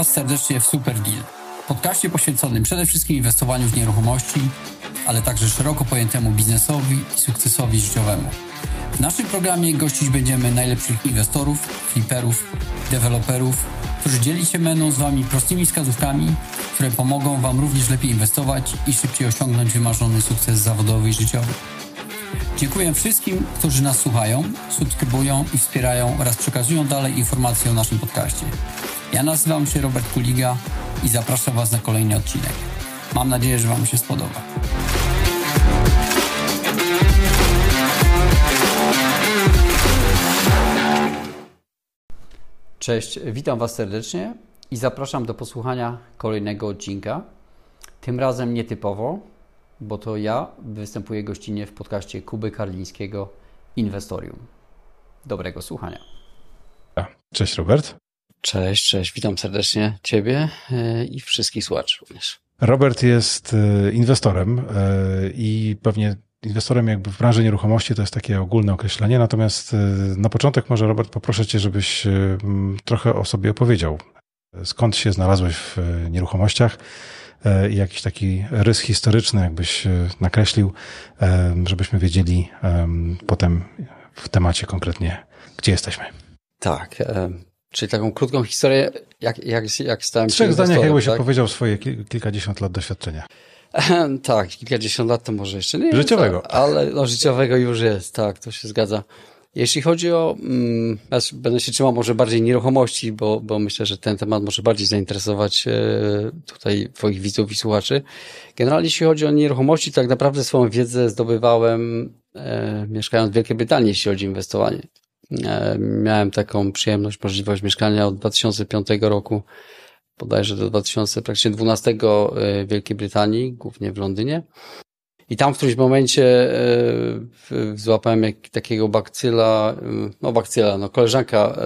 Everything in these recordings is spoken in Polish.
Was serdecznie w Super Deal, podcaście poświęconym przede wszystkim inwestowaniu w nieruchomości, ale także szeroko pojętemu biznesowi i sukcesowi życiowemu. W naszym programie gościć będziemy najlepszych inwestorów, fliperów, deweloperów, którzy dzieli się będą z Wami prostymi wskazówkami, które pomogą Wam również lepiej inwestować i szybciej osiągnąć wymarzony sukces zawodowy i życiowy. Dziękuję wszystkim, którzy nas słuchają, subskrybują i wspierają oraz przekazują dalej informacje o naszym podcaście. Ja nazywam się Robert Kuliga i zapraszam Was na kolejny odcinek. Mam nadzieję, że Wam się spodoba. Cześć, witam Was serdecznie i zapraszam do posłuchania kolejnego odcinka. Tym razem nietypowo, bo to ja występuję gościnnie w podcaście Kuby Karlińskiego Inwestorium. Dobrego słuchania. Cześć Robert. Cześć, cześć, witam serdecznie Ciebie e, i wszystkich słuchaczy również. Robert jest e, inwestorem e, i pewnie inwestorem jakby w branży nieruchomości to jest takie ogólne określenie, natomiast na początek może Robert poproszę Cię, żebyś trochę o sobie opowiedział. Skąd się znalazłeś w nieruchomościach i jakiś taki rys historyczny jakbyś nakreślił, żebyśmy wiedzieli potem w temacie konkretnie, gdzie jesteśmy. Tak, Czyli taką krótką historię, jak, jak, jak stałem się. W trzech zdaniach, jakbyś tak? opowiedział swoje kilkadziesiąt lat doświadczenia. tak, kilkadziesiąt lat to może jeszcze nie. Życiowego. To, ale no, życiowego już jest, tak, to się zgadza. Jeśli chodzi o, mm, ja będę się trzymał może bardziej nieruchomości, bo, bo myślę, że ten temat może bardziej zainteresować e, tutaj Twoich widzów i słuchaczy. Generalnie jeśli chodzi o nieruchomości, tak naprawdę swoją wiedzę zdobywałem e, mieszkając w Wielkiej Brytanii, jeśli chodzi o inwestowanie. E, miałem taką przyjemność, możliwość mieszkania od 2005 roku, bodajże do 2012 w Wielkiej Brytanii, głównie w Londynie. I tam w którymś momencie e, złapałem jak, takiego bakcyla, e, no bakcyla, no koleżanka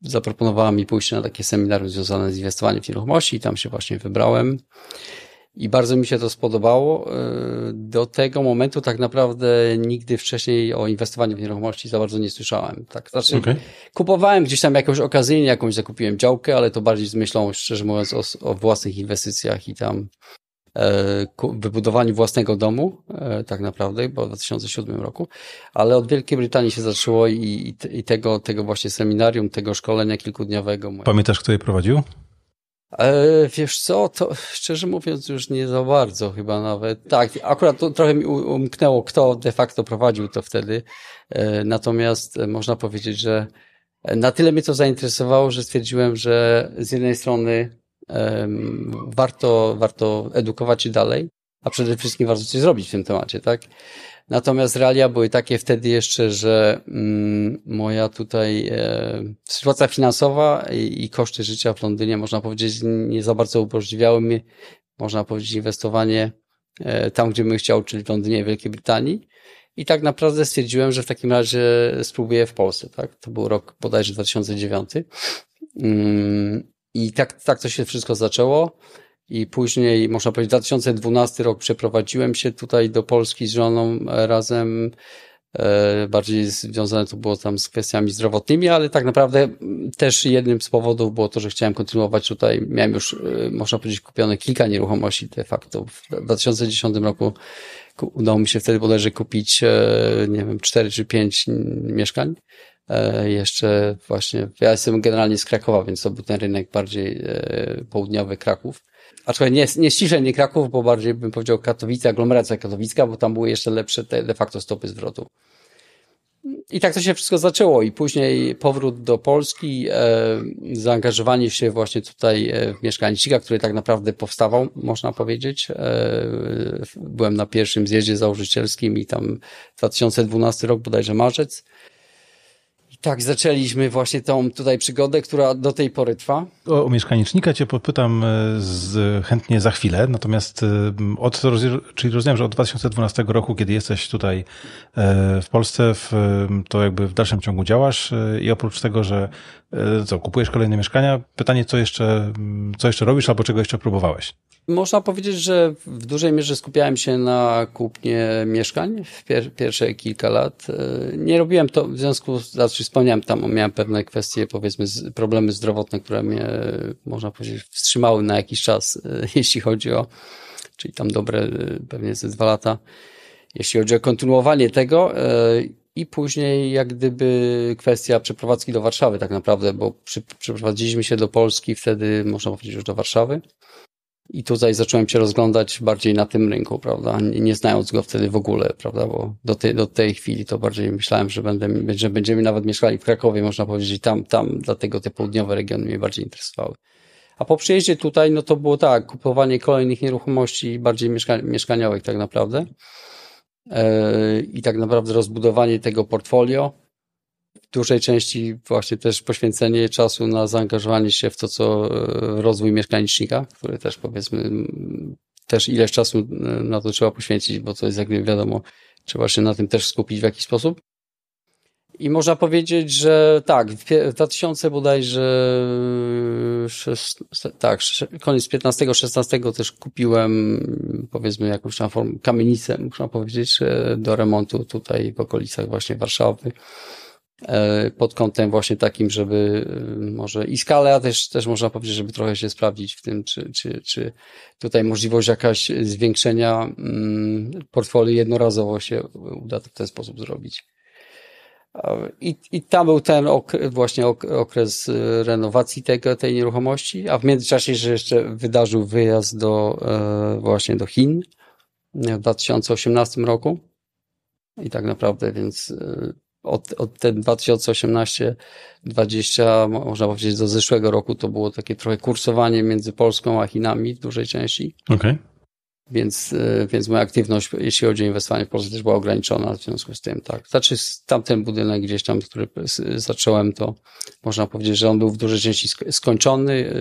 zaproponowała mi pójście na takie seminarium związane z inwestowaniem w nieruchomości i tam się właśnie wybrałem. I bardzo mi się to spodobało. E, do tego momentu tak naprawdę nigdy wcześniej o inwestowaniu w nieruchomości za bardzo nie słyszałem. Tak, znaczy, okay. kupowałem gdzieś tam jakąś okazyjnie, jakąś zakupiłem działkę, ale to bardziej z myślą, szczerze mówiąc, o, o własnych inwestycjach i tam e, wybudowaniu własnego domu, e, tak naprawdę, bo w 2007 roku, ale od Wielkiej Brytanii się zaczęło i, i, tego, tego właśnie seminarium, tego szkolenia kilkudniowego. Pamiętasz, kto je prowadził? E, wiesz co, to szczerze mówiąc już nie za bardzo chyba nawet. Tak, akurat to trochę mi umknęło, kto de facto prowadził to wtedy. E, natomiast można powiedzieć, że na tyle mnie to zainteresowało, że stwierdziłem, że z jednej strony warto, warto edukować się dalej, a przede wszystkim warto coś zrobić w tym temacie, tak? Natomiast realia były takie wtedy jeszcze, że mm, moja tutaj e, sytuacja finansowa i, i, koszty życia w Londynie, można powiedzieć, nie za bardzo umożliwiały mi, można powiedzieć, inwestowanie e, tam, gdzie bym chciał, czyli w Londynie, Wielkiej Brytanii. I tak naprawdę stwierdziłem, że w takim razie spróbuję w Polsce, tak? To był rok bodajże 2009. Mm, I tak, tak to się wszystko zaczęło i później, można powiedzieć, 2012 rok przeprowadziłem się tutaj do Polski z żoną e, razem. E, bardziej związane to było tam z kwestiami zdrowotnymi, ale tak naprawdę też jednym z powodów było to, że chciałem kontynuować tutaj. Miałem już, e, można powiedzieć, kupione kilka nieruchomości de facto. W 2010 roku udało mi się wtedy bodajże kupić, nie wiem, cztery czy pięć mieszkań. Jeszcze właśnie, ja jestem generalnie z Krakowa, więc to był ten rynek bardziej południowy Kraków. Aczkolwiek nie, nie ściśle nie Kraków, bo bardziej bym powiedział Katowice, aglomeracja katowicka, bo tam były jeszcze lepsze te de facto stopy zwrotu. I tak to się wszystko zaczęło i później powrót do Polski, e, zaangażowanie się właśnie tutaj e, w mieszkańcika, który tak naprawdę powstawał, można powiedzieć. E, byłem na pierwszym zjeździe założycielskim i tam 2012 rok, bodajże marzec. Tak, zaczęliśmy właśnie tą tutaj przygodę, która do tej pory trwa. O, o mieszkanicznika cię popytam e, z, chętnie za chwilę, natomiast e, od, czyli rozumiem, że od 2012 roku, kiedy jesteś tutaj e, w Polsce, w, to jakby w dalszym ciągu działasz i oprócz tego, że co, kupujesz kolejne mieszkania, pytanie, co jeszcze, co jeszcze robisz albo czego jeszcze próbowałeś? Można powiedzieć, że w dużej mierze skupiałem się na kupnie mieszkań w pier pierwsze kilka lat. Nie robiłem to w związku z, znaczy wspomniałem, tam miałem pewne kwestie, powiedzmy, problemy zdrowotne, które mnie, można powiedzieć, wstrzymały na jakiś czas, jeśli chodzi o, czyli tam dobre pewnie ze dwa lata, jeśli chodzi o kontynuowanie tego. I później jak gdyby kwestia przeprowadzki do Warszawy tak naprawdę, bo przy, przeprowadziliśmy się do Polski wtedy, można powiedzieć, już do Warszawy. I tutaj zacząłem się rozglądać bardziej na tym rynku, prawda, nie, znając go wtedy w ogóle, prawda, bo do tej, do tej chwili to bardziej myślałem, że, będę, że będziemy nawet mieszkali w Krakowie, można powiedzieć, tam, tam, dlatego te południowe regiony mnie bardziej interesowały. A po przyjeździe tutaj, no to było tak, kupowanie kolejnych nieruchomości bardziej mieszka mieszkaniowych tak naprawdę i tak naprawdę rozbudowanie tego portfolio. Dużej części właśnie też poświęcenie czasu na zaangażowanie się w to, co e, rozwój mieszkanicznika, który też powiedzmy, też ileś czasu e, na to trzeba poświęcić, bo to jest jak wiadomo, trzeba się na tym też skupić w jakiś sposób. I można powiedzieć, że tak, w 2000 bodajże, tak, koniec 15-16 też kupiłem, powiedzmy, jakąś tam formę, kamienicę, można powiedzieć, do remontu tutaj w okolicach właśnie Warszawy. E, pod kątem właśnie takim, żeby e, może i skalę, a też, też można powiedzieć, żeby trochę się sprawdzić w tym, czy, czy, czy tutaj możliwość jakaś zwiększenia mm, portfolio jednorazowo się uda w ten sposób zrobić. I, I tam był ten ok, właśnie okres y, renowacji tego, tej nieruchomości, a w międzyczasie że jeszcze wydarzył wyjazd do, e, właśnie do Chin w 2018 roku. I tak naprawdę, więc od, od ten 2018-20, można powiedzieć, do zeszłego roku to było takie trochę kursowanie między Polską a Chinami w dużej części. Okay. Więc, e, więc moja aktywność, jeśli chodzi o inwestowanie w Polsce, też była ograniczona w związku z tym, tak. Znaczy, tamten budynek gdzieś tam, który zacząłem, to można powiedzieć, że on był w dużej części skończony,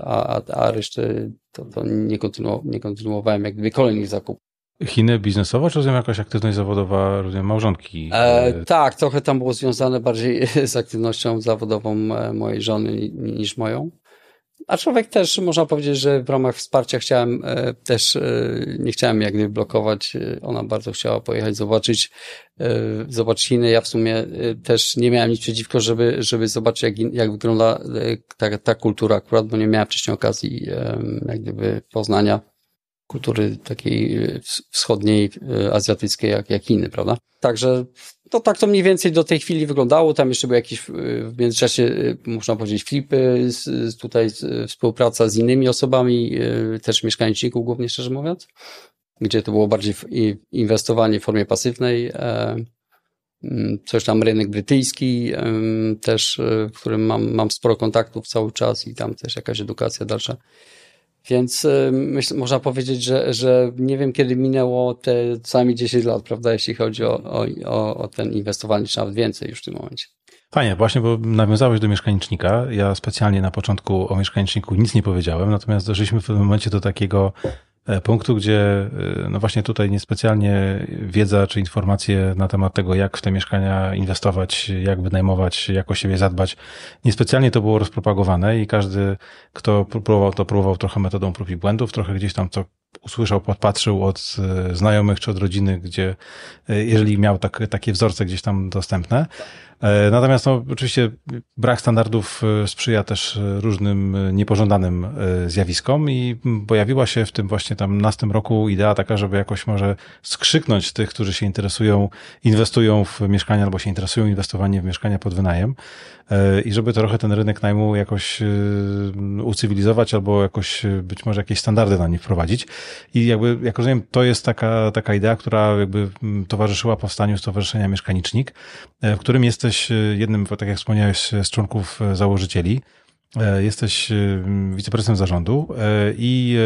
a, a, a resztę to, to nie, kontynu, nie kontynuowałem jak gdyby kolejnych zakupów. Chiny biznesowo, czy rozumiem jakaś aktywność zawodowa, rozumiem, małżonki? E, tak, trochę tam było związane bardziej z aktywnością zawodową mojej żony niż moją. A człowiek też, można powiedzieć, że w ramach wsparcia chciałem e, też, e, nie chciałem jak gdyby blokować. E, ona bardzo chciała pojechać, zobaczyć, zobaczyć Chiny. Ja w sumie też nie miałem nic przeciwko, żeby, żeby zobaczyć, jak, jak wygląda ta, ta kultura akurat, bo nie miałem wcześniej okazji jak gdyby poznania kultury takiej wschodniej, azjatyckiej, jak, jak Chiny, prawda? Także to tak to mniej więcej do tej chwili wyglądało. Tam jeszcze były jakieś w międzyczasie, można powiedzieć, flipy, tutaj współpraca z innymi osobami, też mieszkańczyków głównie, szczerze mówiąc, gdzie to było bardziej inwestowanie w formie pasywnej. E, coś tam rynek brytyjski, też, w którym mam, mam sporo kontaktów cały czas i tam też jakaś edukacja dalsza. Więc myśl, można powiedzieć, że, że nie wiem, kiedy minęło te co 10 lat, prawda, jeśli chodzi o, o, o ten inwestowanie, czy nawet więcej już w tym momencie. Fajnie, właśnie, bo nawiązałeś do mieszkanicznika. Ja specjalnie na początku o mieszkaniczniku nic nie powiedziałem, natomiast doszliśmy w pewnym momencie do takiego punktu, gdzie e, no właśnie tutaj niespecjalnie wiedza czy informacje na temat tego, jak w te mieszkania inwestować, jak wynajmować, jak o siebie zadbać, niespecjalnie to było rozpropagowane i każdy, kto próbował, to próbował trochę metodą prób i błędów, trochę gdzieś tam co usłyszał, podpatrzył od e, znajomych czy od rodziny, gdzie jeżeli miał tak, takie wzorce gdzieś tam dostępne, E, natomiast no, oczywiście brak standardów e, sprzyja też e, różnym niepożądanym zjawiskom i pojawiła się w tym właśnie tam następnym roku idea taka, żeby jakoś może skrzyknąć tych, którzy się interesują, inwestują w mieszkania albo się interesują inwestowaniem w mieszkania pod wynajem i żeby trochę ten rynek najmu jakoś ucywilizować albo jakoś być może jakieś standardy na nim wprowadzić. I jakby, jak rozumiem, to jest taka, taka idea, która jakby towarzyszyła powstaniu Stowarzyszenia Mieszkanicznik, w którym jesteś jesteś e, jednym, tak jak wspomniałeś, z członków e, założycieli. E, jesteś wiceprezesem zarządu i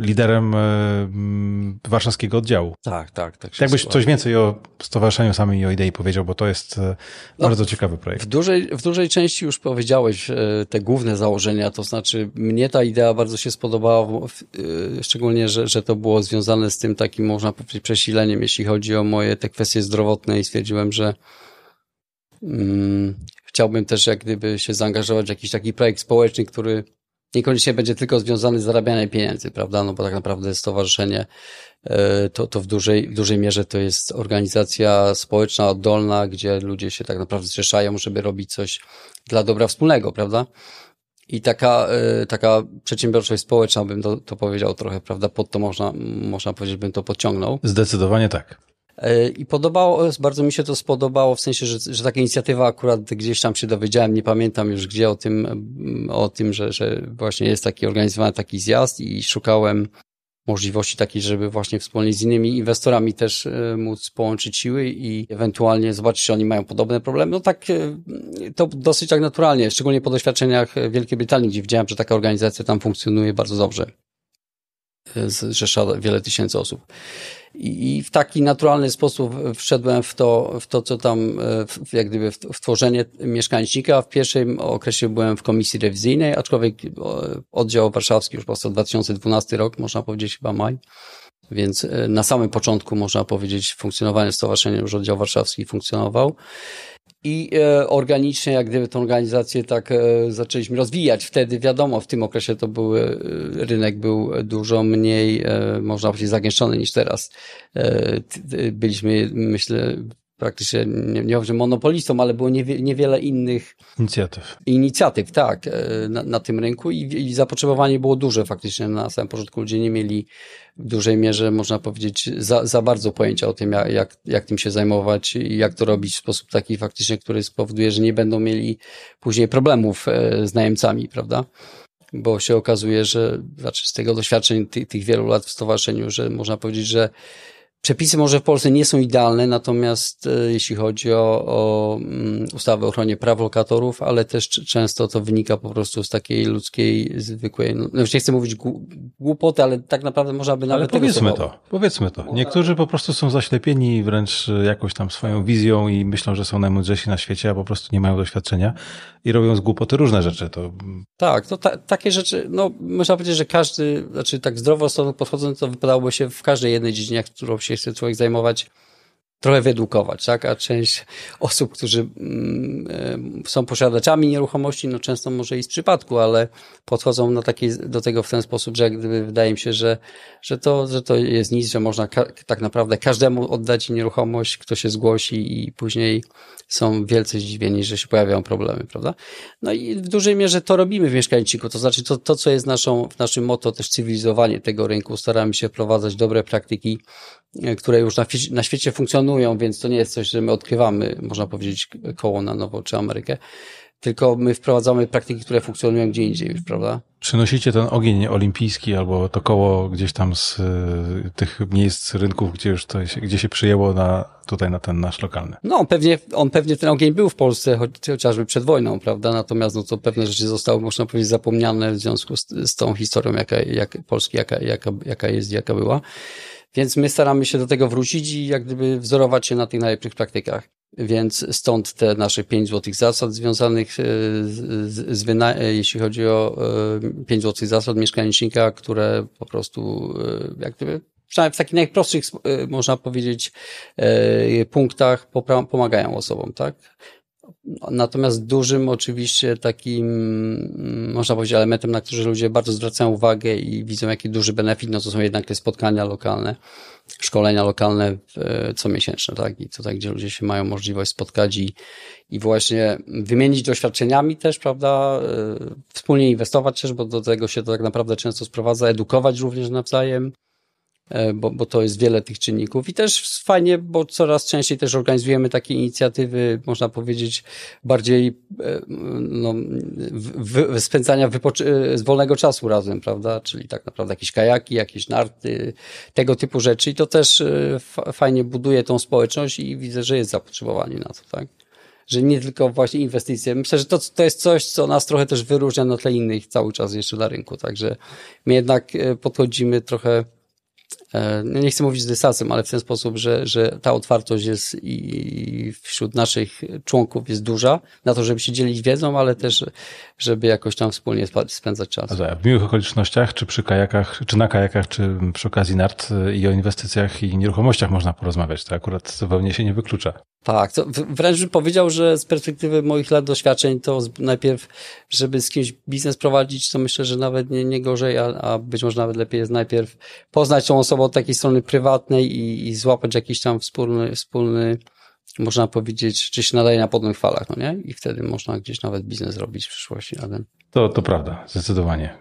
liderem warszawskiego oddziału. Tak, tak. tak Jakbyś coś więcej o stowarzyszeniu samej i o idei powiedział, bo to jest no, bardzo ciekawy projekt. W dużej, w dużej części już powiedziałeś te główne założenia, to znaczy mnie ta idea bardzo się spodobała, szczególnie, że, że to było związane z tym takim, można powiedzieć, przesileniem, jeśli chodzi o moje te kwestie zdrowotne i stwierdziłem, że Mm, chciałbym też jak gdyby się zaangażować w jakiś taki projekt społeczny, który niekoniecznie będzie tylko związany z zarabianiem pieniędzy, prawda? No bo tak naprawdę stowarzyszenie e, to, to w, dużej, w dużej mierze to jest organizacja społeczna, oddolna, gdzie ludzie się tak naprawdę zrzeszają, żeby robić coś dla dobra wspólnego, prawda? I taka, e, taka przedsiębiorczość społeczna, bym to, to powiedział trochę, prawda? Pod to można, można powiedzieć, bym to podciągnął. Zdecydowanie tak. E, I podobało, bardzo mi się to spodobało, w sensie, że, że taka inicjatywa akurat gdzieś tam się dowiedziałem, nie pamiętam już gdzie o tym, o tym, że, że właśnie jest taki organizowany taki zjazd i szukałem możliwości takiej, żeby właśnie wspólnie z innymi inwestorami też e, móc połączyć siły i ewentualnie zobaczyć, czy oni mają podobne problemy. No tak, e, to dosyć tak naturalnie, szczególnie po doświadczeniach Wielkiej Brytanii, gdzie widziałem, że taka organizacja tam funkcjonuje bardzo dobrze. Zrzesza wiele tysięcy osób. I w taki naturalny sposób wszedłem w to, w to co tam, e, jak gdyby w, tworzenie mieszkańcznika. W pierwszym okresie byłem w komisji rewizyjnej, aczkolwiek oddział warszawski już powstał 2012 rok, można powiedzieć chyba maj. Więc e, na samym początku, można powiedzieć, funkcjonowania stowarzyszenia już oddział warszawski funkcjonował i e, organicznie, jak gdyby tę organizację tak e, zaczęliśmy rozwijać. Wtedy wiadomo, w tym okresie to był, e, rynek był dużo mniej, e, można powiedzieć, zagęszczony niż teraz. E, byliśmy, myślę, praktycznie, nie, nie wiem, monopolistą, ale było niewie, niewiele innych inicjatyw. Inicjatyw, tak, e, na, na tym rynku i, i zapotrzebowanie było duże faktycznie na samym początku. Ludzie nie mieli w dużej mierze, można powiedzieć, za, za bardzo pojęcia o tym, jak, jak, tym się zajmować i jak to robić w sposób taki faktycznie, który spowoduje, że nie będą mieli później problemów e, z najemcami, prawda? Bo się okazuje, że, znaczy z tego doświadczeń tych, tych wielu lat w stowarzyszeniu, że można powiedzieć, że Przepisy może w Polsce nie są idealne, natomiast e, jeśli chodzi o, o mm, ustawę o ochronie praw lokatorów, ale też często to wynika po prostu z takiej ludzkiej, zwykłej, no już nie chcę mówić głupoty, ale tak naprawdę można by nawet Ale powiedzmy to, powiedzmy to. Niektórzy po prostu są zaślepieni wręcz jakąś tam swoją wizją i myślą, że są najmądrzejsi na świecie, a po prostu nie mają doświadczenia i robią z głupoty różne rzeczy. To... Tak, to ta, takie rzeczy, no można powiedzieć, że każdy, znaczy tak zdrowo podchodząc, to wypadałoby się w każdej jednej dziedzinie, którą się chce człowiek zajmować, trochę wyedukować, tak? A część osób, którzy mm, są posiadaczami nieruchomości, no często może i z przypadku, ale podchodzą na takie, do tego w ten sposób, że jak gdyby wydaje mi się, że, że, to, że to jest nic, że można tak naprawdę każdemu oddać nieruchomość, kto się zgłosi i później są wielce zdziwieni, że się pojawiają problemy, prawda? No i w dużej mierze to robimy w Mieszkańczyku, to znaczy to, to co jest naszą, w naszym motto też cywilizowanie tego rynku, staramy się wprowadzać dobre praktyki, e, które już na, na świecie funkcjonują, więc to nie jest coś, że my odkrywamy, można powiedzieć, koło na nowo czy Amerykę, tylko my wprowadzamy praktyki, które funkcjonują gdzie indziej już, prawda? Przynosicie ten ogień olimpijski albo to koło gdzieś tam z y, tych miejsc rynków, gdzie już to się, gdzie się przyjęło na, tutaj na ten nasz lokalny. No, on pewnie, on pewnie ten ogień był w Polsce, choć, chociażby przed wojną, prawda? Natomiast no to pewne rzeczy zostały, można powiedzieć, zapomniane w związku z, z tą historią, jaka, jak, Polski, jaka, jaka, jaka jest, jaka była. Więc my staramy się do tego wrócić i jak gdyby wzorować się na tych najlepszych praktykach. Więc stąd te nasze pięć złotych zasad związanych e, z, z e, jeśli chodzi o e, pięć złotych zasad mieszkanicznika, które po prostu jak gdyby przynajmniej w takich najprostszych, można powiedzieć, punktach pomagają osobom, tak? Natomiast dużym oczywiście takim, mm, można powiedzieć, elementem, na który ludzie bardzo zwracają uwagę i widzą jaki duży benefit, no to są jednak te spotkania lokalne, szkolenia lokalne comiesięczne, tak? I tutaj, gdzie ludzie się mają możliwość spotkać i, i właśnie wymienić doświadczeniami też, prawda? E, wspólnie inwestować też, bo do tego się to tak naprawdę często sprowadza, edukować również nawzajem, E, bo, bo to jest wiele tych czynników i też fajnie, bo coraz częściej też organizujemy takie inicjatywy, można powiedzieć, bardziej e, no, wy, spędzania z wolnego czasu razem, prawda? Czyli tak naprawdę jakieś kajaki, jakieś narty, tego typu rzeczy i to też e, fajnie buduje tą społeczność i widzę, że jest zapotrzebowanie na to, tak? Że nie tylko właśnie inwestycje. Myślę, że to, to jest coś, co nas trochę też wyróżnia na tle innych cały czas jeszcze na rynku, także my jednak podchodzimy trochę E, nie chcę mówić z dystansem, ale w ten sposób, że, że ta otwartość jest i wśród naszych członków jest duża na to, żeby się dzielić wiedzą, ale też, żeby jakoś tam wspólnie spędzać czas. W miłych okolicznościach, czy przy kajakach, czy na kajakach, czy przy okazji nart i o inwestycjach i nieruchomościach można porozmawiać. To akurat zupełnie się nie wyklucza. Tak, to wręcz bym powiedział, że z perspektywy moich lat doświadczeń, to najpierw, żeby z kimś biznes prowadzić, to myślę, że nawet nie, nie gorzej, a, a być może nawet lepiej jest najpierw poznać tą osobę od takiej strony prywatnej i, i złapać jakiś tam wspólny, wspólny, można powiedzieć, czy się nadaje na podobnych falach, no nie? I wtedy można gdzieś nawet biznes robić w przyszłości ten. To, to prawda, zdecydowanie.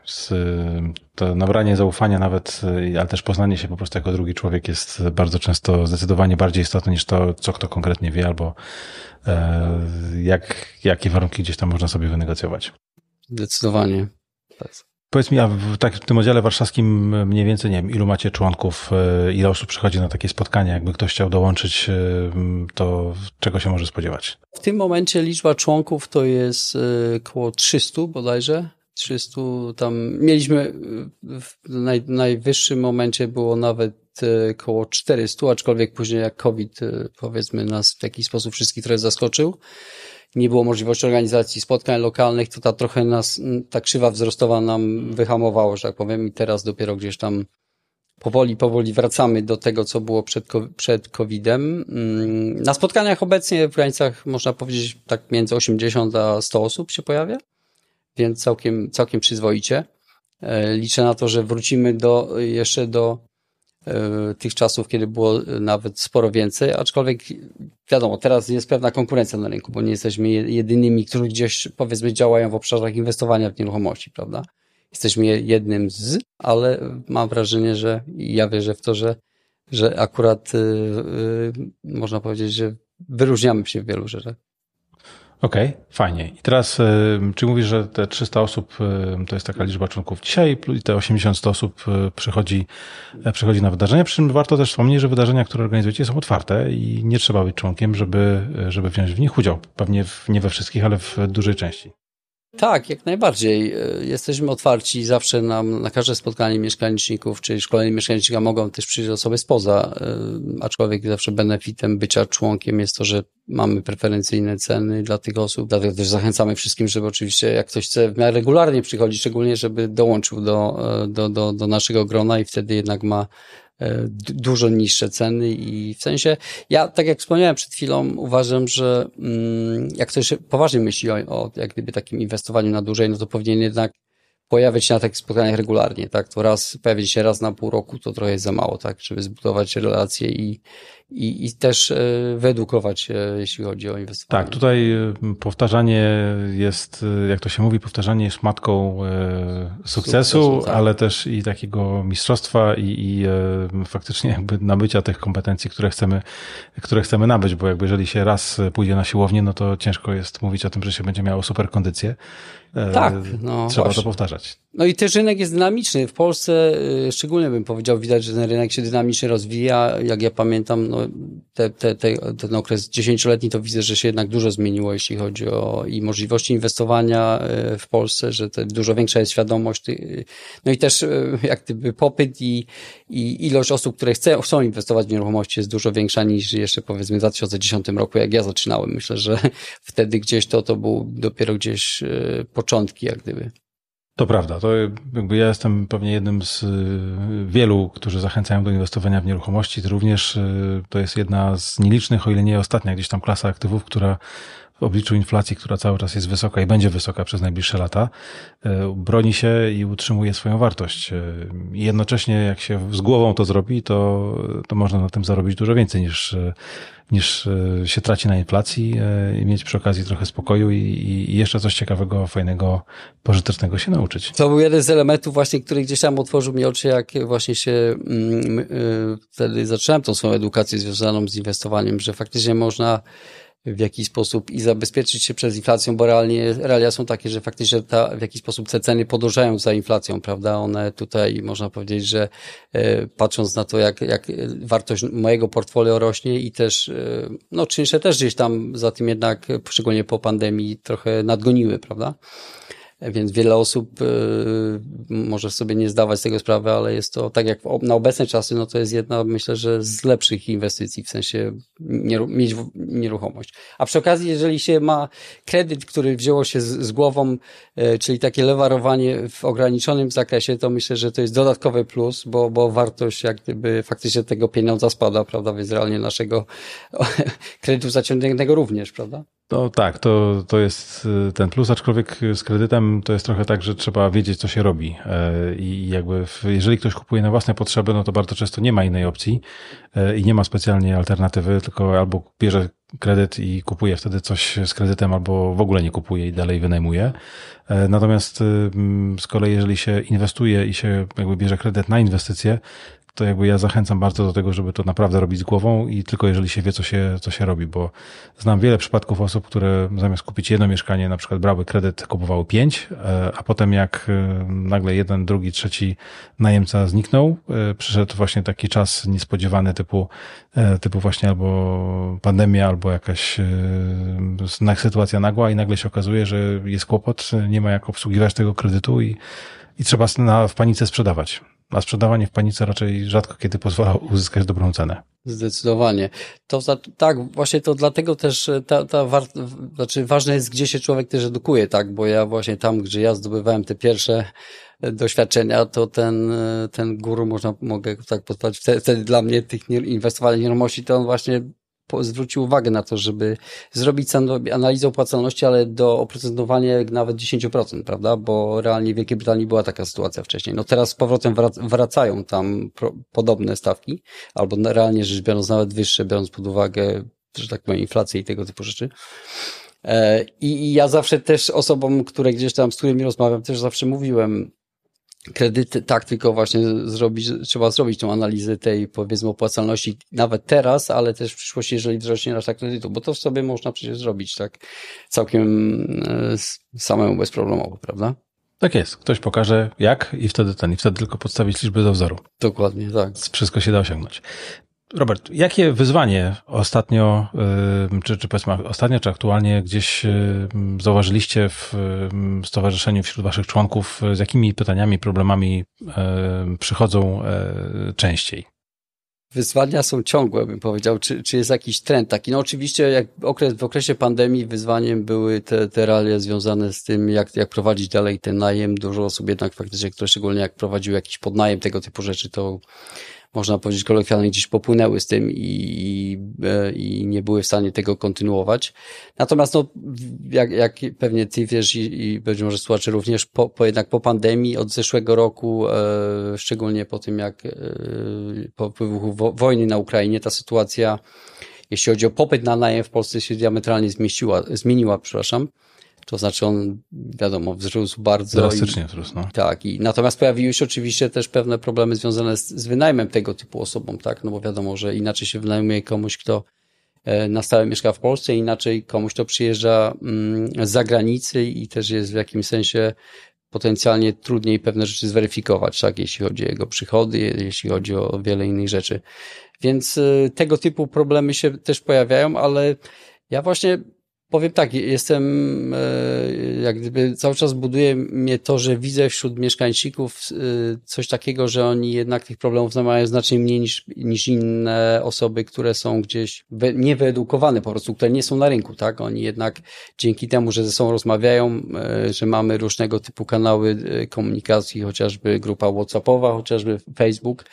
To nabranie zaufania nawet, ale też poznanie się po prostu jako drugi człowiek jest bardzo często zdecydowanie bardziej istotne niż to, co kto konkretnie wie, albo e, jak, jakie warunki gdzieś tam można sobie wynegocjować. Zdecydowanie. Tak. Powiedz mi, a w, tak, w tym oddziale warszawskim mniej więcej, nie wiem, ilu macie członków, e, ile osób przychodzi na takie spotkania? Jakby ktoś chciał dołączyć, e, to czego się może spodziewać? W tym momencie liczba członków to jest około 300 bodajże. 300 tam mieliśmy w naj, najwyższym momencie było nawet około 400, aczkolwiek później jak COVID powiedzmy nas w jakiś sposób wszystkich trochę zaskoczył nie było możliwości organizacji spotkań lokalnych, to ta trochę nas, ta krzywa wzrostowa nam wyhamowała, że tak powiem, i teraz dopiero gdzieś tam powoli, powoli wracamy do tego, co było przed, przed COVID-em. Mm, na spotkaniach obecnie w granicach, można powiedzieć, tak między 80 a 100 osób się pojawia, więc całkiem, całkiem przyzwoicie. E, liczę na to, że wrócimy do, jeszcze do tych czasów, kiedy było nawet sporo więcej, aczkolwiek wiadomo, teraz jest pewna konkurencja na rynku, bo nie jesteśmy jedynymi, którzy gdzieś powiedzmy działają w obszarach inwestowania w nieruchomości, prawda? Jesteśmy jednym z, ale mam wrażenie, że ja wierzę w to, że, że akurat yy, yy, można powiedzieć, że wyróżniamy się w wielu rzeczach. Okej, okay, fajnie. I teraz, czy mówisz, że te 300 osób to jest taka liczba członków dzisiaj, i te 80-100 osób e, przychodzi, przychodzi na wydarzenia? Przy czym warto też wspomnieć, że wydarzenia, które organizujecie są otwarte i nie trzeba być członkiem, żeby, żeby wziąć w nich udział. Pewnie w, nie we wszystkich, ale w dużej części. Tak, jak najbardziej. Jesteśmy otwarci zawsze na, na każde spotkanie mieszkaniczników, czy szkolenie mieszkanicznika mogą też przyjść osoby spoza, aczkolwiek zawsze benefitem bycia członkiem jest to, że mamy preferencyjne ceny dla tych osób, dlatego też zachęcamy wszystkim, żeby oczywiście jak ktoś chce w miarę regularnie przychodzić, szczególnie żeby dołączył do, do, do, do naszego grona i wtedy jednak ma e, dużo niższe ceny i w sensie, ja tak jak wspomniałem przed chwilą, uważam, że mm, jak ktoś poważnie myśli o, o jak gdyby takim inwestowaniu na dłużej, no to powinien jednak pojawiać się na takich spotkaniach regularnie, tak? To raz, pojawić się raz na pół roku to trochę za mało, tak? Żeby zbudować relacje i, i, i też e, wyedukować się, jeśli chodzi o inwestowanie. Tak, tutaj e, powtarzanie jest, e, jak to się mówi, powtarzanie jest matką sukcesu, sukcesu tak. ale też i takiego mistrzostwa i, i faktycznie jakby nabycia tych kompetencji, które chcemy, które chcemy nabyć, bo jakby jeżeli się raz pójdzie na siłownię, no to ciężko jest mówić o tym, że się będzie miało super kondycję. Tak, no Trzeba właśnie. to powtarzać. No i też rynek jest dynamiczny. W Polsce szczególnie bym powiedział, widać, że ten rynek się dynamicznie rozwija. Jak ja pamiętam, no, te, te, te, ten okres dziesięcioletni, to widzę, że się jednak dużo zmieniło, jeśli chodzi o i możliwości inwestowania e, w Polsce, że te, dużo większa jest świadomość. No i też e, jak gdyby popyt i, i ilość osób, które chce, chcą inwestować w nieruchomości jest dużo większa niż jeszcze powiedzmy w 2010 roku, jak ja zaczynałem. Myślę, że wtedy gdzieś to, to był dopiero gdzieś e, początki, jak gdyby. To prawda. To jakby ja jestem pewnie jednym z y, wielu, którzy zachęcają do inwestowania w nieruchomości. To również y, to jest jedna z nielicznych, o ile nie ostatnia gdzieś tam klasa aktywów, która w obliczu inflacji, która cały czas jest wysoka i będzie wysoka przez najbliższe lata, y, broni się i utrzymuje swoją wartość. I jednocześnie, jak się z głową to zrobi, to, to można na tym zarobić dużo więcej niż niż e, się traci na inflacji e, i mieć przy okazji trochę spokoju i, i jeszcze coś ciekawego, fajnego, pożytecznego się nauczyć. To był jeden z elementów właśnie, który gdzieś tam otworzył mi oczy, jak właśnie się mm, e, wtedy zacząłem tą swoją edukację związaną z inwestowaniem, że faktycznie można w jakiś sposób i zabezpieczyć się przed inflacją, bo realnie, realia są takie, że faktycznie ta, w jakiś sposób te ceny podążają za inflacją, prawda? One tutaj można powiedzieć, że e, patrząc na to, jak, jak wartość mojego portfolio rośnie i też, e, no czynsze też gdzieś tam za tym jednak, szczególnie po pandemii, trochę nadgoniły, prawda? Więc wiele osób y, może sobie nie zdawać z tego sprawy, ale jest to tak jak na obecne czasy, no to jest jedna, myślę, że z lepszych inwestycji, w sensie mieć nieruchomość. A przy okazji, jeżeli się ma kredyt, który wzięło się z, z głową, y, czyli takie lewarowanie w ograniczonym zakresie, to myślę, że to jest dodatkowy plus, bo, bo wartość jak gdyby faktycznie tego pieniądza spada, prawda, więc realnie naszego kredytu zaciągniętego również, prawda? No tak, to, to jest y, ten plus, aczkolwiek z kredytem to jest trochę tak, że trzeba wiedzieć, co się robi. E, I jakby, jeżeli ktoś kupuje na własne potrzeby, no to bardzo często nie ma innej opcji e, i nie ma specjalnie alternatywy, tylko albo bierze kredyt i kupuje wtedy coś z kredytem, albo w ogóle nie kupuje i dalej wynajmuje. E, natomiast z kolei, jeżeli się inwestuje i się jakby bierze kredyt na inwestycje, to jakby ja zachęcam bardzo do tego, żeby to naprawdę robić z głową i tylko jeżeli się wie, co się, co się robi, bo znam wiele przypadków osób, które zamiast kupić jedno mieszkanie, na przykład brały kredyt, kupowały pięć, e, a potem jak e, nagle jeden, drugi, trzeci najemca zniknął, e, przyszedł właśnie taki czas niespodziewany typu, typu właśnie albo pandemia, albo jakaś sytuacja nagła i nagle się okazuje, że jest kłopot, nie ma jak obsługiwać tego kredytu i, i trzeba w panice sprzedawać a sprzedawanie w panice raczej rzadko kiedy pozwala uzyskać dobrą cenę. Zdecydowanie. To tak, właśnie to dlatego też e, ta, ta war, znaczy ważne jest, gdzie się człowiek też edukuje, tak, bo ja właśnie tam, gdzie ja zdobywałem te pierwsze e, doświadczenia, to ten, e, ten guru, można, mogę tak podpowiedzieć, wtedy, wtedy dla mnie tych inwestowania w nieruchomości, to on właśnie zwrócił uwagę na to, żeby zrobić analizę opłacalności, ale do oprocentowania nawet 10%, prawda? Bo realnie w Wielkiej Brytanii była taka sytuacja wcześniej. No teraz z powrotem wracają tam podobne stawki, albo realnie rzecz biorąc nawet wyższe, biorąc pod uwagę, że tak powiem, inflację i tego typu rzeczy. E, I ja zawsze też osobom, które gdzieś tam, z którymi rozmawiam, też zawsze mówiłem, kredyty, tak, tylko właśnie zrobić, trzeba zrobić tą analizę tej, powiedzmy, opłacalności nawet teraz, ale też w przyszłości, jeżeli wzrośnie nasza kredytu, bo to sobie można przecież zrobić tak całkiem e, samemu bezproblemowo, prawda? Tak jest. Ktoś pokaże jak i wtedy ten, i wtedy tylko podstawić liczby do wzoru. Dokładnie, tak. Wszystko się da osiągnąć. Robert, jakie wyzwanie ostatnio, czy, czy powiedzmy ostatnio, czy aktualnie gdzieś zauważyliście w stowarzyszeniu wśród waszych członków, z jakimi pytaniami, problemami przychodzą częściej? Wyzwania są ciągłe, bym powiedział. Czy, czy jest jakiś trend taki? No oczywiście jak okres, w okresie pandemii wyzwaniem były te, te realia związane z tym, jak, jak prowadzić dalej ten najem. Dużo osób jednak faktycznie, które szczególnie jak prowadził jakiś podnajem tego typu rzeczy, to można powiedzieć kolokwialnie, gdzieś popłynęły z tym i, e, i nie były w stanie tego kontynuować. Natomiast no, jak, jak pewnie ty wiesz i, i być może słuchacze również, po, po, jednak po pandemii od zeszłego roku, e, szczególnie po tym jak e, po wybuchu wo, wojny na Ukrainie, ta sytuacja, jeśli chodzi o popyt na najem w Polsce się diametralnie zmieściła, zmieniła, przepraszam. To znaczy on, wiadomo, wzrósł bardzo. Drastycznie wzrósł, no. Tak, i natomiast pojawiły się oczywiście też pewne problemy związane z, z wynajmem tego typu osobom, tak, no bo wiadomo, że inaczej się wynajmuje komuś, kto e, na stałe mieszka w Polsce, inaczej komuś, kto przyjeżdża mm, z zagranicy i też jest w jakimś sensie potencjalnie trudniej pewne rzeczy zweryfikować, tak, jeśli chodzi o jego przychody, jeśli chodzi o wiele innych rzeczy. Więc e, tego typu problemy się też pojawiają, ale ja właśnie Powiem tak, jestem, e, jak gdyby cały czas buduje mnie to, że widzę wśród mieszkańczyków e, coś takiego, że oni jednak tych problemów mają znacznie mniej niż, niż inne osoby, które są gdzieś niewyedukowane po prostu, które nie są na rynku, tak? Oni jednak dzięki temu, że ze sobą rozmawiają, e, że mamy różnego typu kanały komunikacji, chociażby grupa WhatsAppowa, chociażby Facebook,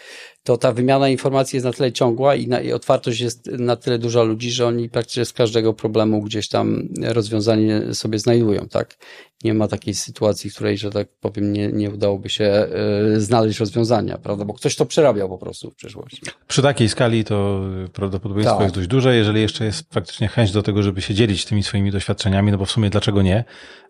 to ta wymiana informacji jest na tyle ciągła i, na, i otwartość jest na tyle duża ludzi, że oni praktycznie z każdego problemu gdzieś tam rozwiązanie sobie znajdują, tak? Nie ma takiej sytuacji, w której, że tak powiem, nie, nie udałoby się y, znaleźć rozwiązania, prawda? Bo ktoś to przerabiał po prostu w przeszłości. Przy takiej skali to prawdopodobieństwo tak. jest dość duże, jeżeli jeszcze jest faktycznie chęć do tego, żeby się dzielić tymi swoimi doświadczeniami, no bo w sumie dlaczego nie?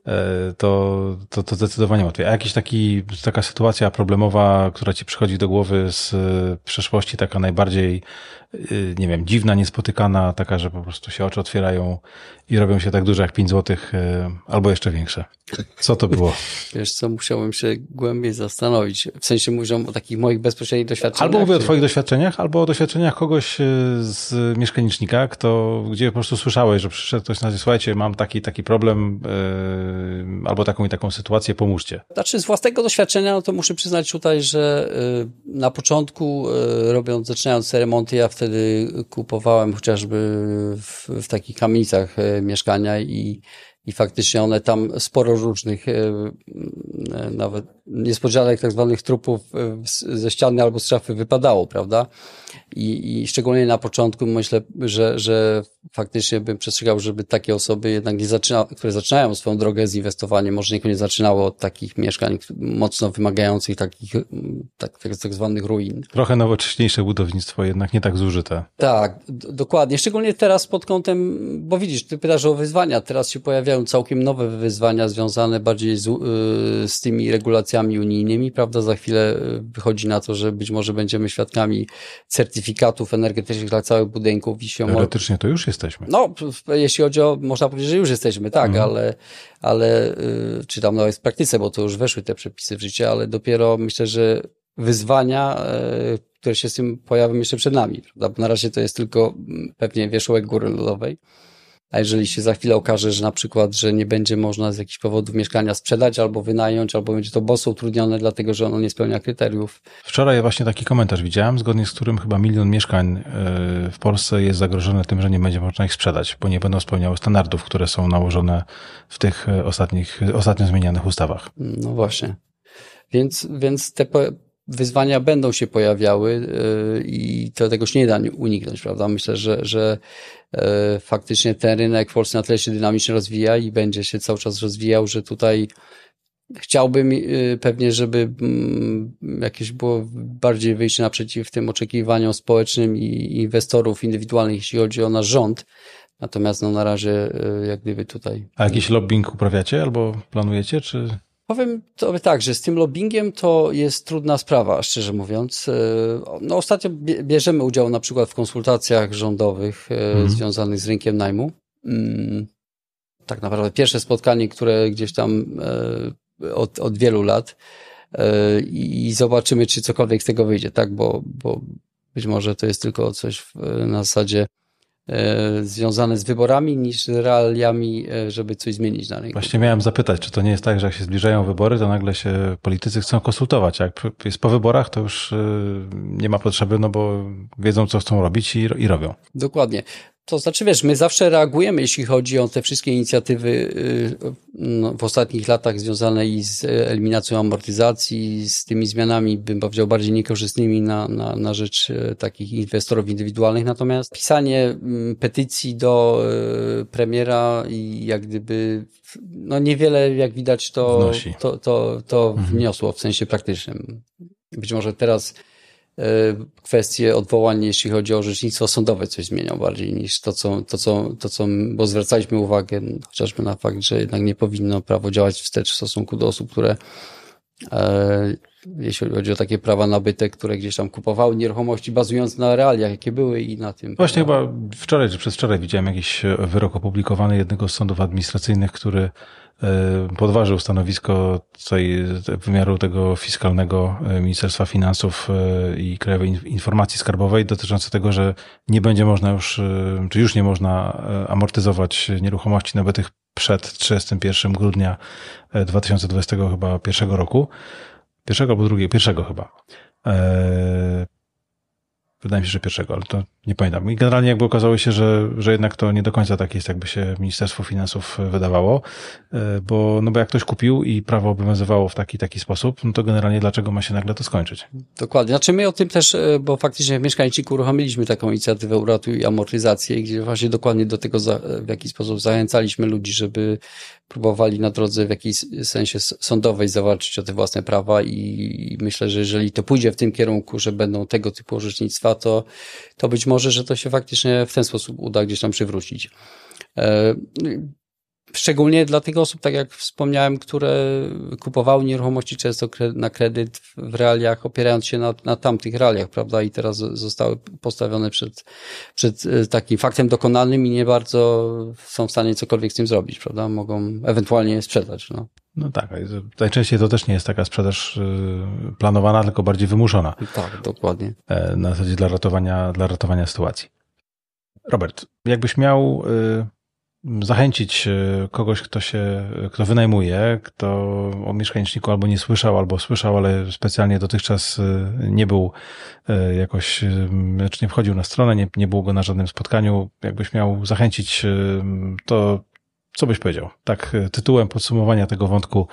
E, to, to, to zdecydowanie łatwiej. A jakiś taki, taka sytuacja problemowa, która ci przychodzi do głowy z przeszłości, taka najbardziej, y, nie wiem, dziwna, niespotykana, taka, że po prostu się oczy otwierają i robią się tak duże jak 5 złotych, y, albo jeszcze większe? Co to było? Wiesz co, musiałbym się głębiej zastanowić. W sensie mówią o takich moich bezpośrednich doświadczeniach. Albo mówię o twoich doświadczeniach, albo o doświadczeniach kogoś e, z mieszkanicznika, kto, gdzie po prostu słyszałeś, że przyszedł ktoś na ciebie, słuchajcie, mam taki, taki problem, yy, albo taką i taką sytuację, pomóżcie. Znaczy z własnego doświadczenia, no to muszę przyznać tutaj, że yy, na początku, yy, robiąc, zaczynając remonty, ja wtedy kupowałem chociażby w, w takich kamienicach mieszkania i i faktycznie one tam sporo różnych, e, e, nawet niespodzianek tak zwanych trupów e, ze ściany albo z szafy wypadało, prawda? I, i szczególnie na początku myślę, że, że faktycznie bym przestrzegał, żeby takie osoby jednak nie zaczyna, które zaczynają swoją drogę z inwestowaniem, może niekoniecznie zaczynało od takich mieszkań mocno wymagających takich tak, tak, tak zwanych ruin. Trochę nowocześniejsze budownictwo, jednak nie tak zużyte. Tak, dokładnie. Szczególnie teraz pod kątem, bo widzisz, ty pytasz o wyzwania, teraz się pojawiają całkiem nowe wyzwania związane bardziej z, y, z tymi regulacjami unijnymi, prawda? Za chwilę y, wychodzi na to, że być może będziemy świadkami certyfikatów energetycznych dla całych budynków i się Teoretycznie to już jesteśmy. No, jeśli chodzi o, można powiedzieć, że już jesteśmy, tak, mhm. ale, ale y, czy tam nawet w praktyce, bo to już weszły te przepisy w życie, ale dopiero myślę, że wyzwania, które się z tym pojawią jeszcze przed nami, prawda? Bo na razie to jest tylko mm, pewnie wierzchołek góry lodowej. A jeżeli się za chwilę okaże, że na przykład, że nie będzie można z jakichś powodów mieszkania sprzedać albo wynająć, albo będzie to boso utrudnione, dlatego że ono nie spełnia kryteriów. Wczoraj właśnie taki komentarz widziałem, zgodnie z którym chyba milion mieszkań e, w Polsce jest zagrożone tym, że nie będzie można ich sprzedać, bo nie będą spełniały standardów, które są nałożone w tych e, ostatnich, ostatnio zmienianych ustawach. No właśnie. Więc, więc te wyzwania będą się pojawiały e, i to tego się nie da uniknąć, prawda? Myślę, że, że E, faktycznie ten rynek w Polsce na tyle się dynamicznie rozwija i będzie się cały czas rozwijał, że tutaj chciałbym e, pewnie, żeby mm, jakieś było bardziej wyjście naprzeciw tym oczekiwaniom społecznym i inwestorów indywidualnych, jeśli chodzi o nasz rząd. Natomiast no, na razie jak gdyby tutaj. A jakiś lobbying uprawiacie albo planujecie, czy? Powiem to tak, że z tym lobbyingiem to jest trudna sprawa, szczerze mówiąc. E, no, ostatnio bierzemy udział na przykład w konsultacjach rządowych mm. związanych z rynkiem najmu. Mm, tak naprawdę pierwsze spotkanie, które gdzieś tam e, od, od wielu lat i zobaczymy, czy cokolwiek z tego wyjdzie, tak, bo, bo być może to jest tylko coś na zasadzie związane z wyborami niż z realiami, e, żeby coś zmienić na rynku. Właśnie miałem zapytać, czy to nie jest tak, że jak się zbliżają wybory, to nagle się politycy chcą konsultować. Jak jest po wyborach, to już e, nie ma potrzeby, no bo wiedzą, co chcą robić i, i robią. Dokładnie. To znaczy, wiesz, my zawsze reagujemy, jeśli chodzi o te wszystkie inicjatywy y, no, w ostatnich latach związane i z eliminacją amortyzacji, z tymi zmianami, bym powiedział, bardziej niekorzystnymi na, na, na rzecz y, takich inwestorów indywidualnych. Natomiast pisanie mm, petycji do y, premiera i jak gdyby, no niewiele, jak widać, to, to, to, to mhm. wniosło w sensie praktycznym. Być może teraz kwestie odwołań, jeśli chodzi o orzecznictwo sądowe, coś zmienią bardziej niż to, co, to, co, to, co, bo zwracaliśmy uwagę chociażby na fakt, że jednak nie powinno prawo działać wstecz w stosunku do osób, które e, jeśli chodzi o takie prawa nabyte, które gdzieś tam kupowały nieruchomości bazując na realiach, jakie były i na tym. Właśnie chyba wczoraj czy przedwczoraj widziałem jakiś wyrok opublikowany jednego z sądów administracyjnych, który podważył stanowisko tej, wymiaru tego fiskalnego e, Ministerstwa Finansów e, i Krajowej Informacji Skarbowej dotyczące tego, że nie będzie można już, czy już nie można amortyzować nieruchomości nabytych przed 31 grudnia 2020 chyba pierwszego roku. Pierwszego albo drugiego, pierwszego chyba. Wydaje mi się, że pierwszego, ale to nie pamiętam. I generalnie jakby okazało się, że, że jednak to nie do końca tak jest, jakby się Ministerstwo Finansów wydawało, e, bo, no bo jak ktoś kupił i prawo obowiązywało w taki taki sposób, no to generalnie dlaczego ma się nagle to skończyć? Dokładnie. Znaczy my o tym też, e, bo faktycznie w Mieszkańczyku uruchomiliśmy taką inicjatywę Uratuj Amortyzację, gdzie właśnie dokładnie do tego w jakiś sposób zachęcaliśmy ludzi, żeby próbowali na drodze w jakiejś sensie sądowej zawalczyć o te własne prawa i myślę, że jeżeli to pójdzie w tym kierunku, że będą tego typu orzecznictwa, to, to być może, że to się faktycznie w ten sposób uda gdzieś tam przywrócić. E, Szczególnie dla tych osób, tak jak wspomniałem, które kupowały nieruchomości często na kredyt w realiach, opierając się na, na tamtych realiach, prawda? I teraz zostały postawione przed, przed e, takim faktem dokonanym i nie bardzo są w stanie cokolwiek z tym zrobić, prawda? Mogą ewentualnie sprzedać. No. No tak, najczęściej to też nie jest taka sprzedaż y, planowana, tylko bardziej wymuszona. Tak, dokładnie. E, na zasadzie dla ratowania, dla ratowania sytuacji. Robert, jakbyś miał y, zachęcić e, kogoś, kto się, kto wynajmuje, kto o mieszkaniczniku albo nie słyszał, albo słyszał, ale specjalnie dotychczas nie był jakoś, czy znaczy nie wchodził na stronę, nie, nie było go na żadnym spotkaniu, jakbyś miał zachęcić, to co byś powiedział? Tak, e, tytułem podsumowania tego wątku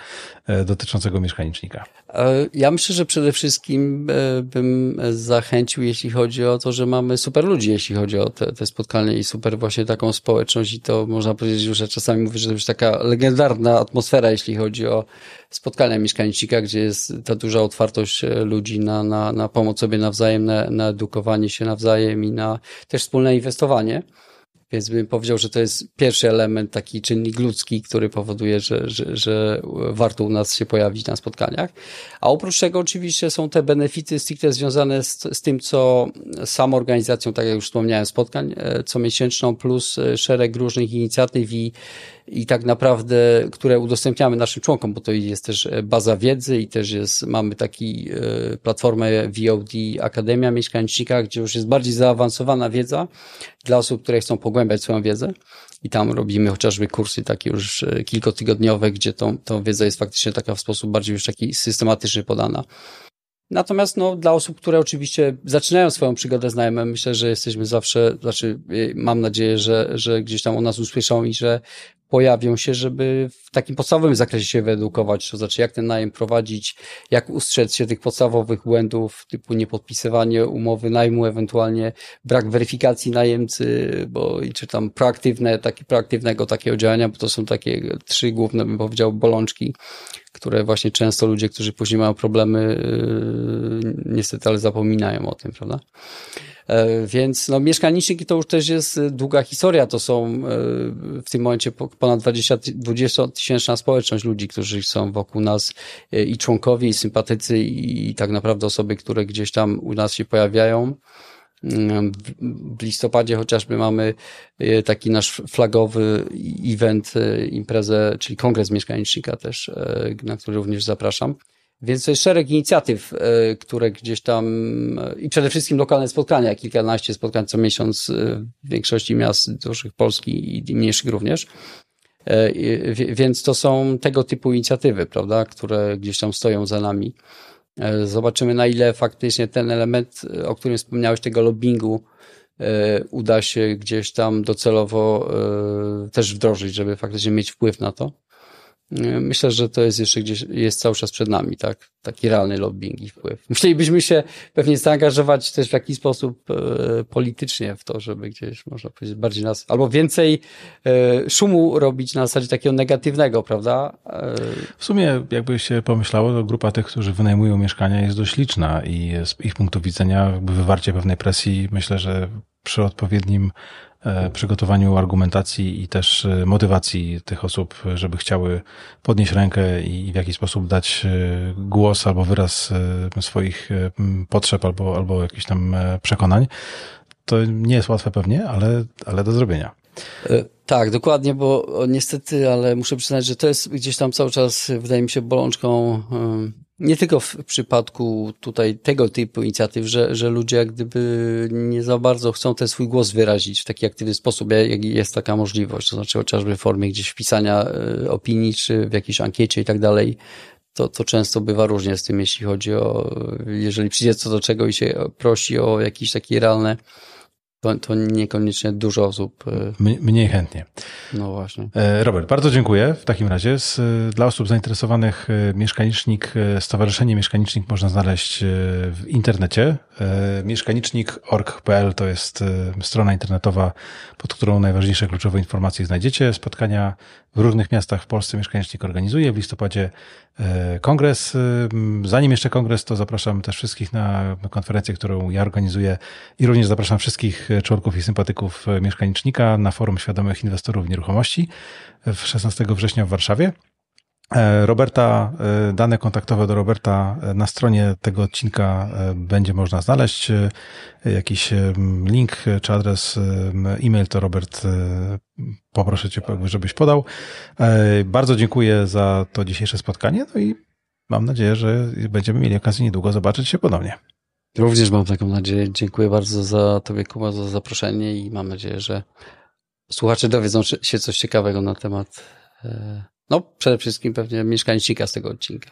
e, dotyczącego mieszkanicznika. E, ja myślę, że przede wszystkim bym zachęcił, jeśli chodzi o to, że mamy super ludzi, jeśli chodzi o te, te i super właśnie taką społeczność i to można powiedzieć, że czasami mówię, że to już taka legendarna atmosfera, jeśli chodzi o spotkania mieszkanicznika, gdzie jest ta duża otwartość ludzi na, na, na pomoc sobie nawzajem, na, na edukowanie się nawzajem i na też wspólne inwestowanie. Więc bym powiedział, że to jest pierwszy element, taki czynnik ludzki, który powoduje, że, że, że warto u nas się pojawić na spotkaniach. A oprócz tego oczywiście są te benefity stricte związane z, z tym, co samą organizacją, tak jak już wspomniałem, spotkań e, co miesięczną, plus e, szereg różnych inicjatyw i i tak naprawdę, które udostępniamy naszym członkom, bo to jest też e, baza wiedzy i też jest, mamy taki e, platformę VOD Akademia Mieszkanicznika, gdzie już jest bardziej zaawansowana wiedza dla osób, które chcą pogłębiać swoją wiedzę. I tam robimy chociażby kursy takie już e, kilkotygodniowe, gdzie tą, tą wiedza jest faktycznie taka w sposób bardziej już taki systematyczny podana. Natomiast no, dla osób, które oczywiście zaczynają swoją przygodę z najmem, myślę, że jesteśmy zawsze, znaczy mam nadzieję, że, że gdzieś tam o nas usłyszą i że pojawią się, żeby w takim podstawowym zakresie się wyedukować, to znaczy jak ten najem prowadzić, jak ustrzec się tych podstawowych błędów typu niepodpisywanie umowy najmu, ewentualnie brak weryfikacji najemcy, bo czy tam proaktywne, takie proaktywnego takiego działania, bo to są takie trzy główne, bym powiedział, bolączki, które właśnie często ludzie, którzy później mają problemy, yy, niestety, ale zapominają o tym, prawda? E, więc no, mieszkalnicznik to już też jest długa historia. To są e, w tym momencie ponad 20, 20 tysięczna społeczność ludzi, którzy są wokół nas e, i członkowie, i sympatycy, i tak naprawdę osoby, które gdzieś tam u nas się pojawiają. Mm, w listopadzie chociażby mamy taki nasz flagowy event, imprezę, czyli kongres mieszkanicznika też, na który również zapraszam. Więc jest szereg inicjatyw, e, które gdzieś tam e, i przede wszystkim lokalne spotkania, kilkanaście spotkań co miesiąc e, w większości miast dużych Polski i mniejszych również. Więc to są tego typu inicjatywy, prawda, które gdzieś tam stoją za nami. Zobaczymy, na ile faktycznie ten element, o którym wspomniałeś, tego lobbingu, uda się gdzieś tam docelowo też wdrożyć, żeby faktycznie mieć wpływ na to. Myślę, że to jest jeszcze gdzieś, jest cały czas przed nami, tak? Taki realny lobbying i wpływ. Musielibyśmy się pewnie zaangażować też w jakiś sposób e, politycznie w to, żeby gdzieś, można powiedzieć, bardziej nas, albo więcej e, szumu robić na zasadzie takiego negatywnego, prawda? E, w sumie, jakby się pomyślało, to grupa tych, którzy wynajmują mieszkania jest dość liczna i z ich punktu widzenia jakby wywarcie pewnej presji, myślę, że przy odpowiednim przygotowaniu argumentacji i też e, motywacji tych osób, żeby chciały podnieść rękę i w jakiś sposób dać e, głos albo wyraz swoich potrzeb albo, albo jakichś tam przekonań. To nie jest łatwe pewnie, ale, ale do zrobienia. Tak, dokładnie, bo niestety, ale muszę przyznać, że to jest gdzieś tam cały czas, wydaje mi się, bolączką nie tylko w przypadku tutaj tego typu inicjatyw, że, że ludzie jak gdyby nie za bardzo chcą ten swój głos wyrazić w taki aktywny sposób, jak jest taka możliwość, to znaczy chociażby w formie gdzieś wpisania e, opinii, czy w jakiejś ankiecie i tak dalej, to, to często bywa różnie z tym, jeśli chodzi o, jeżeli przyjdzie co do czego i się prosi o jakieś takie realne to, to niekoniecznie dużo osób. E, mniej chętnie. No właśnie. E, Robert, bardzo dziękuję w takim razie. Z, dla osób zainteresowanych e, mieszkanicznik, Stowarzyszenie Mieszkanicznik można znaleźć w internecie. Mieszkanicznik.org.pl to jest strona internetowa, pod którą najważniejsze kluczowe informacje znajdziecie. Spotkania w różnych miastach w Polsce Mieszkanicznik organizuje. W listopadzie kongres. Zanim jeszcze kongres, to zapraszam też wszystkich na konferencję, którą ja organizuję i również zapraszam wszystkich członków i sympatyków mieszkanicznika na forum świadomych inwestorów w nieruchomości w 16 września w Warszawie. E, Roberta, e, dane kontaktowe do Roberta e, na stronie tego odcinka będzie można znaleźć. Jakiś link czy adres e-mail to Robert poproszę Cię, żebyś podał. Bardzo dziękuję za to dzisiejsze spotkanie. No i mam nadzieję, że będziemy mieli okazję niedługo zobaczyć się ponownie. Również mam taką nadzieję. Dziękuję bardzo za Tobie, Kuba, za zaproszenie i mam nadzieję, że słuchacze dowiedzą się coś ciekawego na temat no, przede wszystkim pewnie mieszkańcika z tego odcinka.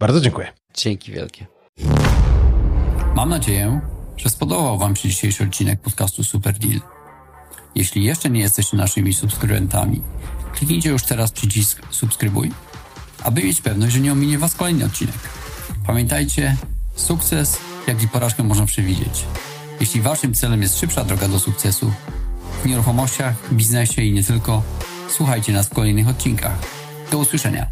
Bardzo dziękuję. Dzięki wielkie. Mam nadzieję, że spodobał Wam się dzisiejszy odcinek podcastu Super Deal. Jeśli jeszcze nie jesteście naszymi subskrybentami, kliknijcie już teraz przycisk subskrybuj, aby mieć pewność, że nie ominie Was kolejny odcinek. Pamiętajcie, sukces, jak i porażkę można przewidzieć. Jeśli Waszym celem jest szybsza droga do sukcesu, w nieruchomościach, biznesie i nie tylko, słuchajcie nas w kolejnych odcinkach. Do usłyszenia.